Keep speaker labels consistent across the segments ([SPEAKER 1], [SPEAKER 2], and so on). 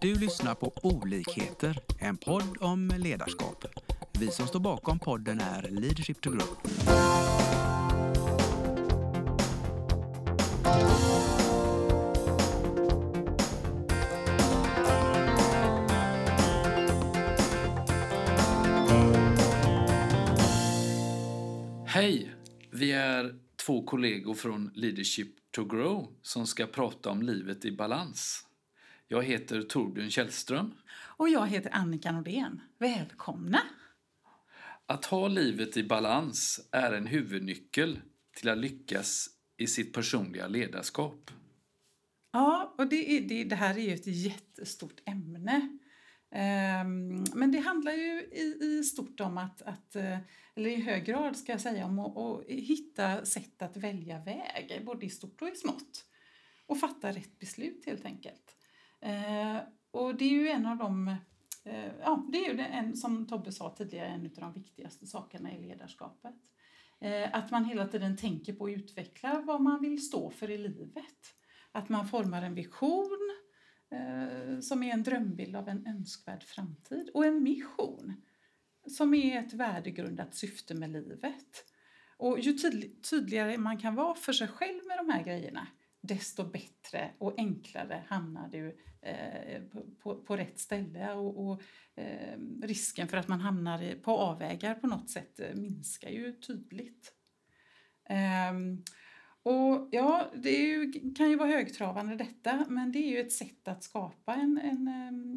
[SPEAKER 1] Du lyssnar på Olikheter, en podd om ledarskap. Vi som står bakom podden är Leadership to Grow.
[SPEAKER 2] Hej! Vi är två kollegor från Leadership to Grow som ska prata om livet i balans. Jag heter Torbjörn Källström.
[SPEAKER 3] Och jag heter Annika Nordén. Välkomna!
[SPEAKER 2] Att ha livet i balans är en huvudnyckel till att lyckas i sitt personliga ledarskap.
[SPEAKER 3] Ja, och det, är, det, det här är ju ett jättestort ämne. Ehm, men det handlar ju i, i stort om att, att, eh, eller i hög grad ska jag säga, om att, att hitta sätt att välja väg, både i stort och i smått. Och fatta rätt beslut helt enkelt. Eh, och det är ju en av de, eh, ja, det är ju en, som Tobbe sa tidigare, en av de viktigaste sakerna i ledarskapet. Eh, att man hela tiden tänker på att utveckla vad man vill stå för i livet. Att man formar en vision, som är en drömbild av en önskvärd framtid och en mission som är ett värdegrundat syfte med livet. Och ju tydligare man kan vara för sig själv med de här grejerna desto bättre och enklare hamnar du eh, på, på, på, rätt ställe och, och eh, risken för att man hamnar på avvägar på något sätt eh, minskar ju tydligt. Um, och ja, det ju, kan ju vara högtravande detta, men det är ju ett sätt att skapa en, en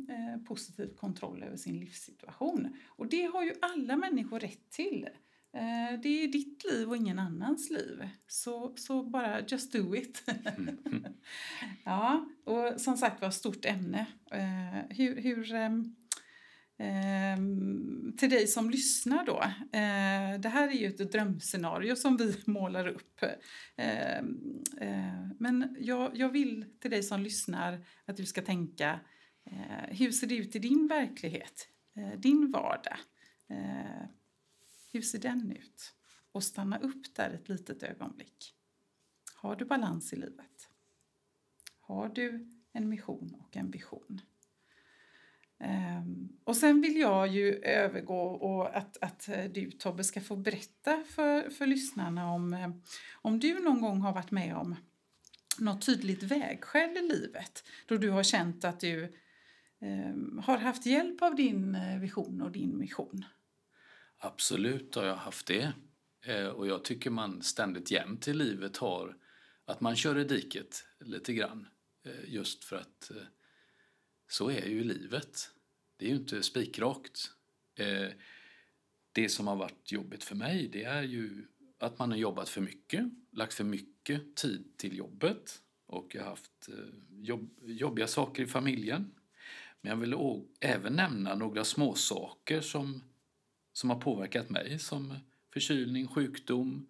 [SPEAKER 3] eh, eh positiv kontroll över sin livssituation. Och det har ju alla människor rätt till. Eh, det är ditt liv och ingen annans liv. Så, så bara just do it. ja, och som sagt var, stort ämne. Eh, hur, hur ehm, Eh, till dig som lyssnar då. Eh, det här är ju ett drömscenario som vi målar upp. Eh, eh, men jag, jag, vill till dig som lyssnar att du ska tänka hur ser det ut i din verklighet? Din vardag? Hur ser den ut? Och stanna upp där ett litet ögonblick. Har du balans i livet? Har du en mission och en vision? Ehm, och sen vill jag ju övergå och att, att eh, du Tobbe ska få berätta för, för lyssnarna om, eh, om du någon gång har varit med om något tydligt vägskäl i livet då du har känt att du eh, har haft hjälp av din eh, vision och din mission.
[SPEAKER 2] Absolut har jag haft det. Eh, och jag tycker man ständigt jämt i livet har att man kör i diket lite grann. Eh, just för att eh, så är ju livet. Det är ju inte spikrakt. Det som har varit jobbigt för mig det är ju att man har jobbat för mycket, lagt för mycket tid till jobbet och jag har haft jobb, jobbiga saker i familjen. Men jag vill även nämna några småsaker som, som har påverkat mig som förkylning, sjukdom.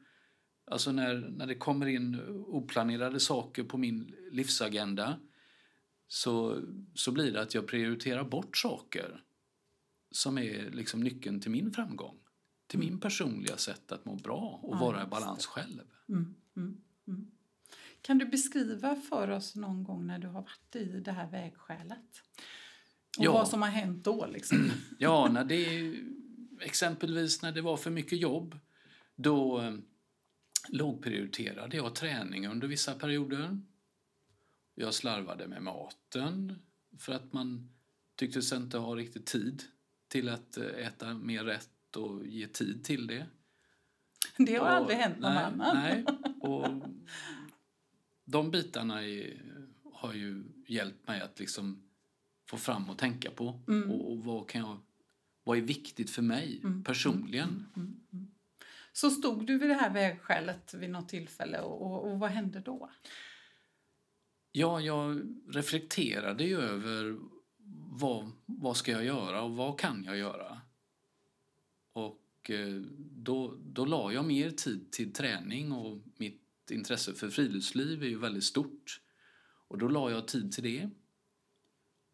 [SPEAKER 2] Alltså när, när det kommer in oplanerade saker på min livsagenda så, så blir det att jag prioriterar bort saker som är liksom nyckeln till min framgång. Till min personliga sätt att må bra och ja, vara i balans själv.
[SPEAKER 3] Mm, mm, mm. Kan du beskriva för oss någon gång när du har varit i det här vägskälet? Och ja. vad som har hänt då? Liksom?
[SPEAKER 2] ja, när det, exempelvis när det var för mycket jobb. Då eh, lågprioriterade jag träning under vissa perioder. Jag slarvade med maten för att man tyckte sig inte ha riktigt tid till att eh, äta mer rätt och ge tid till det.
[SPEAKER 3] Det har och, aldrig hänt någon
[SPEAKER 2] nej,
[SPEAKER 3] annan.
[SPEAKER 2] Nej, och de bitarna är, har ju hjälpt mig att liksom få fram och tänka på. Mm. Och, och, vad, kan jag, vad är viktigt för mig mm. personligen? Mm. mm, mm.
[SPEAKER 3] Så stod du vid det här vägskälet vid något tillfälle och, och, och vad hände då?
[SPEAKER 2] Ja, jag reflekterade ju över vad, vad ska jag göra och vad kan jag göra? Och eh, då, då la jag mer tid till träning och mitt intresse för friluftsliv är ju väldigt stort. Och då la jag tid till det.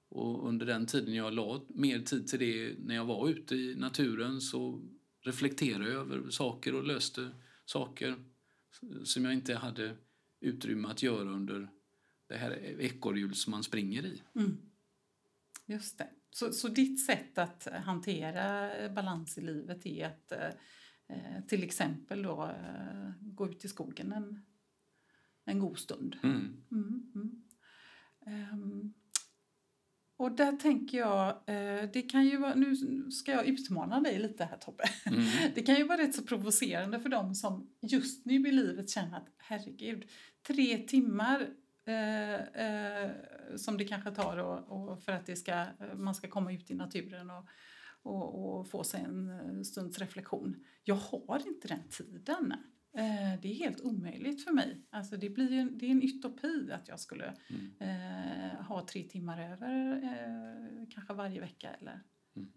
[SPEAKER 2] Och under den tiden jag la mer tid till det när jag var ute i naturen så reflekterade jag över saker och löste saker som jag inte hade utrymme att göra under det här ekorrhjul som man springer i. Mm.
[SPEAKER 3] Just det. Så, så ditt sätt att hantera balans i livet är att eh, till exempel då, eh, gå ut i skogen en, en god stund?
[SPEAKER 2] Mm.
[SPEAKER 3] Mm. Um, och där tänker jag, eh, det kan ju vara, nu ska jag utmana dig lite här Tobbe.
[SPEAKER 2] Mm.
[SPEAKER 3] Det kan ju vara rätt så provocerande för dem som just nu i livet känner att herregud, tre timmar eh, eh, som det kanske tar och, och för att det ska, man ska komma ut i naturen och, och, och få sig en stunds reflektion. Jag har inte den tiden. Eh, det är helt omöjligt för mig. Alltså det, blir en, det är en utopi att jag skulle
[SPEAKER 2] Mm.
[SPEAKER 3] eh, ha tre timmar över eh, kanske varje vecka. Eller.
[SPEAKER 2] Mm.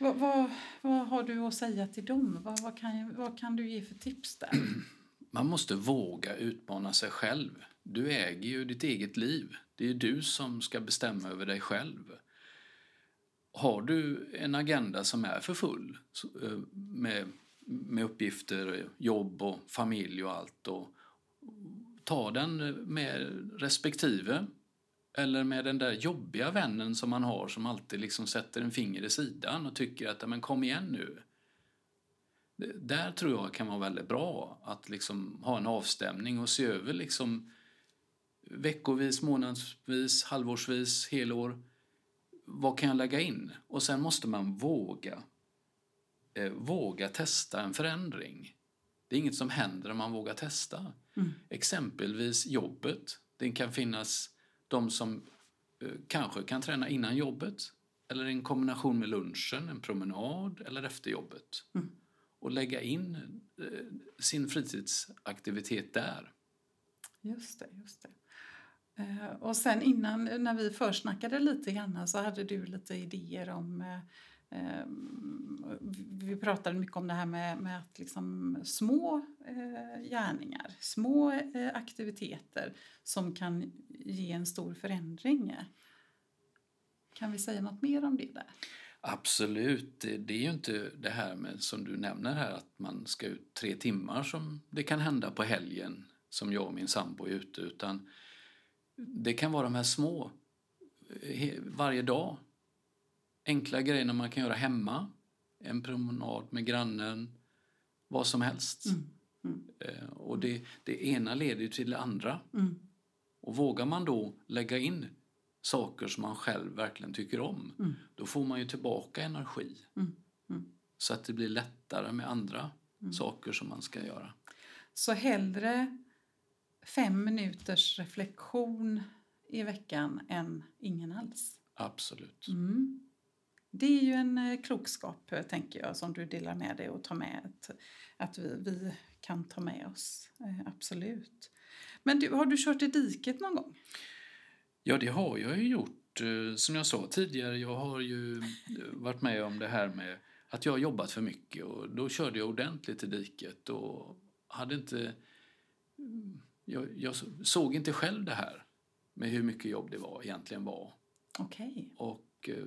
[SPEAKER 3] Vad, vad, vad har du att säga till dem? Vad, vad, kan, vad kan du ge för tips där?
[SPEAKER 2] Man måste våga utmana sig själv. Du äger ju ditt eget liv. Det är du som ska bestämma över dig själv. Har du en agenda som är för full eh, med, med uppgifter, jobb och familj och allt och ta den med respektive eller med den där jobbiga vännen som man har som alltid liksom sätter en finger i sidan och tycker att men kom igen nu. Där tror jag kan vara väldigt bra att liksom ha en avstämning och se över liksom veckovis, månadsvis, halvårsvis, helår. Vad kan jag lägga in? Och sen måste man våga. Eh, våga testa en förändring. Det är inget som händer om man vågar testa.
[SPEAKER 3] Mm.
[SPEAKER 2] Exempelvis jobbet. Det kan finnas de som eh, kanske kan träna innan jobbet eller en kombination med lunchen, en promenad eller efter jobbet.
[SPEAKER 3] Mm.
[SPEAKER 2] Och lägga in eh, sin fritidsaktivitet där.
[SPEAKER 3] Just det, just det. Eh, och sen innan, när vi försnackade lite grann så hade du lite idéer om eh, vi pratade mycket om det här med, med att liksom små eh, gärningar, små eh, aktiviteter som kan ge en stor förändring. Kan vi säga något mer om det där?
[SPEAKER 2] Absolut. Det, det är ju inte det här med, som du nämner här, att man ska ut tre timmar som det kan hända på helgen som jag och min sambo är ute, utan det kan vara de här små, eh, varje dag. Enkla grejerna man kan göra hemma. En promenad med grannen, vad som helst.
[SPEAKER 3] Mm, mm.
[SPEAKER 2] Eh, Och det, det ena leder till det andra.
[SPEAKER 3] Mm.
[SPEAKER 2] Och vågar man då lägga in saker som man själv verkligen tycker om,
[SPEAKER 3] Mm.
[SPEAKER 2] då får man ju tillbaka energi.
[SPEAKER 3] Mm. Mm.
[SPEAKER 2] Så att det blir lättare med andra
[SPEAKER 3] Mm.
[SPEAKER 2] saker som man ska göra.
[SPEAKER 3] Så hellre fem minuters reflektion i veckan än ingen alls.
[SPEAKER 2] Absolut.
[SPEAKER 3] Det är ju en eh, klokskap, eh, tänker jag, som du delar med dig och tar med. Att, att vi, vi kan ta med oss. Eh, absolut. Men du, har du kört i diket någon gång?
[SPEAKER 2] Ja, det har jag ju gjort. Som jag sa tidigare, jag har ju varit med om det här med att jag har jobbat för mycket och då körde jag ordentligt i diket och hade inte... mm, Jag, jag såg inte själv det här med hur mycket jobb det var egentligen var.
[SPEAKER 3] Okej.
[SPEAKER 2] Och, eh,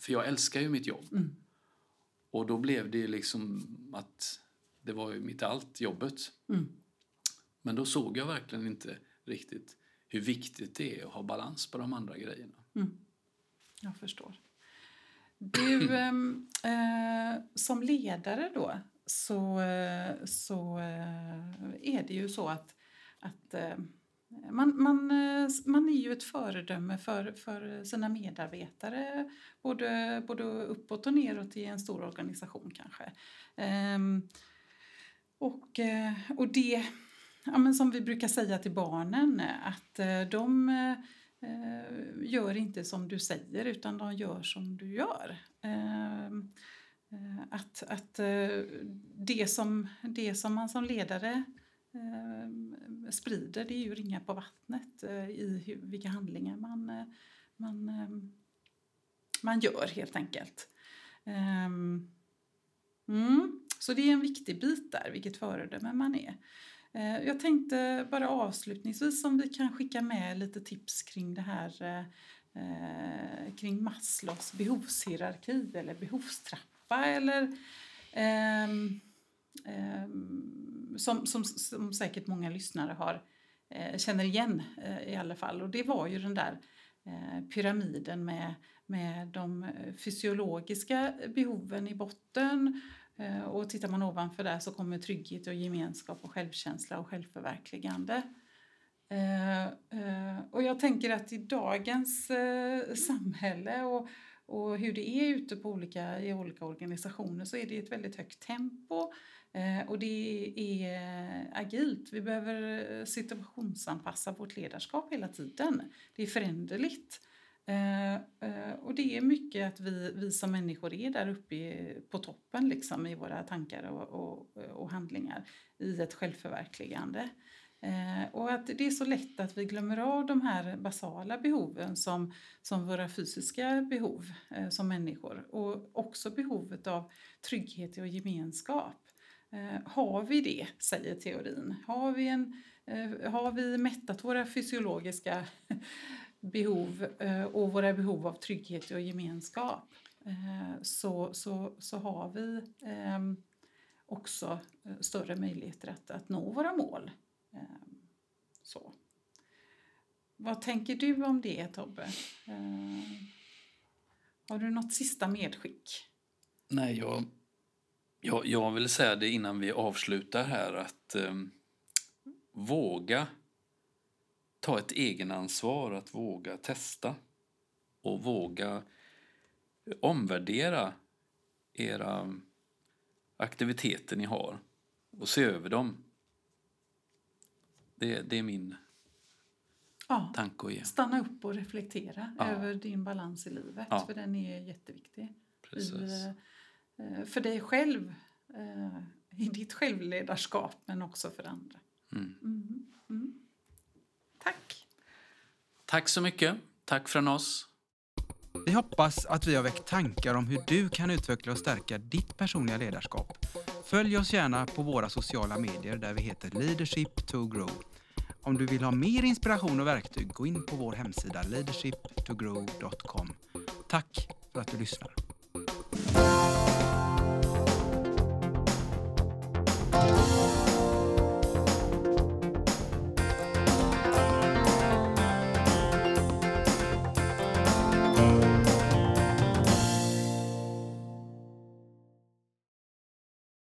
[SPEAKER 2] för jag älskar ju mitt jobb.
[SPEAKER 3] Mm.
[SPEAKER 2] Och då blev det liksom att det var ju mitt allt, jobbet.
[SPEAKER 3] Mm.
[SPEAKER 2] Men då såg jag verkligen inte riktigt hur viktigt det är att ha balans på de andra grejerna.
[SPEAKER 3] Mm. Jag förstår. Du, ehm, eh, som ledare då så, eh, så eh, är det ju så att, att man, man, eh, man är ju ett föredöme för, för sina medarbetare både, både uppåt och neråt i en stor organisation kanske. Ehm, och, eh, och det, ja, men som vi brukar säga till barnen, att eh, de eh, gör inte som du säger utan de gör som du gör. Ehm, Att, att det, som, det som man som ledare eh, Eh, sprider det är ju ringar på vattnet eh, i hur, vilka handlingar man, eh, man, eh, man gör helt enkelt. Ehm, mm. Så det är en viktig bit där, vilket föredöme man är. Eh, Jag tänkte bara avslutningsvis om vi kan skicka med lite tips kring det här eh, eh, kring Maslows behovshierarki eller behovstrappa eller eh, eh, som, som, som säkert många lyssnare har, eh, känner igen eh, i alla fall. Och det var ju den där eh, pyramiden med, med de eh, fysiologiska behoven i botten eh, och tittar man ovanför där så kommer trygghet och gemenskap och självkänsla och självförverkligande. Och jag tänker att i dagens samhälle och, och hur det är ute på olika, i olika organisationer så är det ett väldigt högt tempo Eh, och det är eh, agilt. Vi behöver eh, situationsanpassa vårt ledarskap hela tiden. Det är föränderligt. Och det är mycket att vi, vi som människor är där uppe på toppen liksom, i våra tankar och, och, och handlingar i ett självförverkligande. Och att det är så lätt att vi glömmer av de här basala behoven som, som våra fysiska behov som människor och också behovet av trygghet och gemenskap. Eh, har vi det, säger teorin, har vi, en, eh, har vi mättat våra fysiologiska behov eh, och våra behov av trygghet och gemenskap så, så, så har vi också större möjligheter att, att nå våra mål så. Vad tänker du om det, Tobbe? Har du något sista medskick?
[SPEAKER 2] Nej, jag, jag, jag vill säga det innan vi avslutar här att eh, våga ta ett egenansvar, att våga testa och våga omvärdera era aktiviteter ni har och se över dem det, det är min ja, tanke att ge.
[SPEAKER 3] Stanna upp och reflektera ja. över din balans i livet, ja. för den är jätteviktig. Precis. I, eh, för dig själv, eh, i ditt självledarskap, men också för andra. Mm. Mm. Mm. Tack!
[SPEAKER 2] Tack så mycket. Tack från oss.
[SPEAKER 1] Vi hoppas att vi har väckt tankar om hur du kan utveckla och stärka ditt personliga ledarskap. Följ oss gärna på våra sociala medier där vi heter Leadership to Grow. Om du vill ha mer inspiration och verktyg, gå in på vår hemsida leadershiptogrow.com. Tack för att du lyssnar.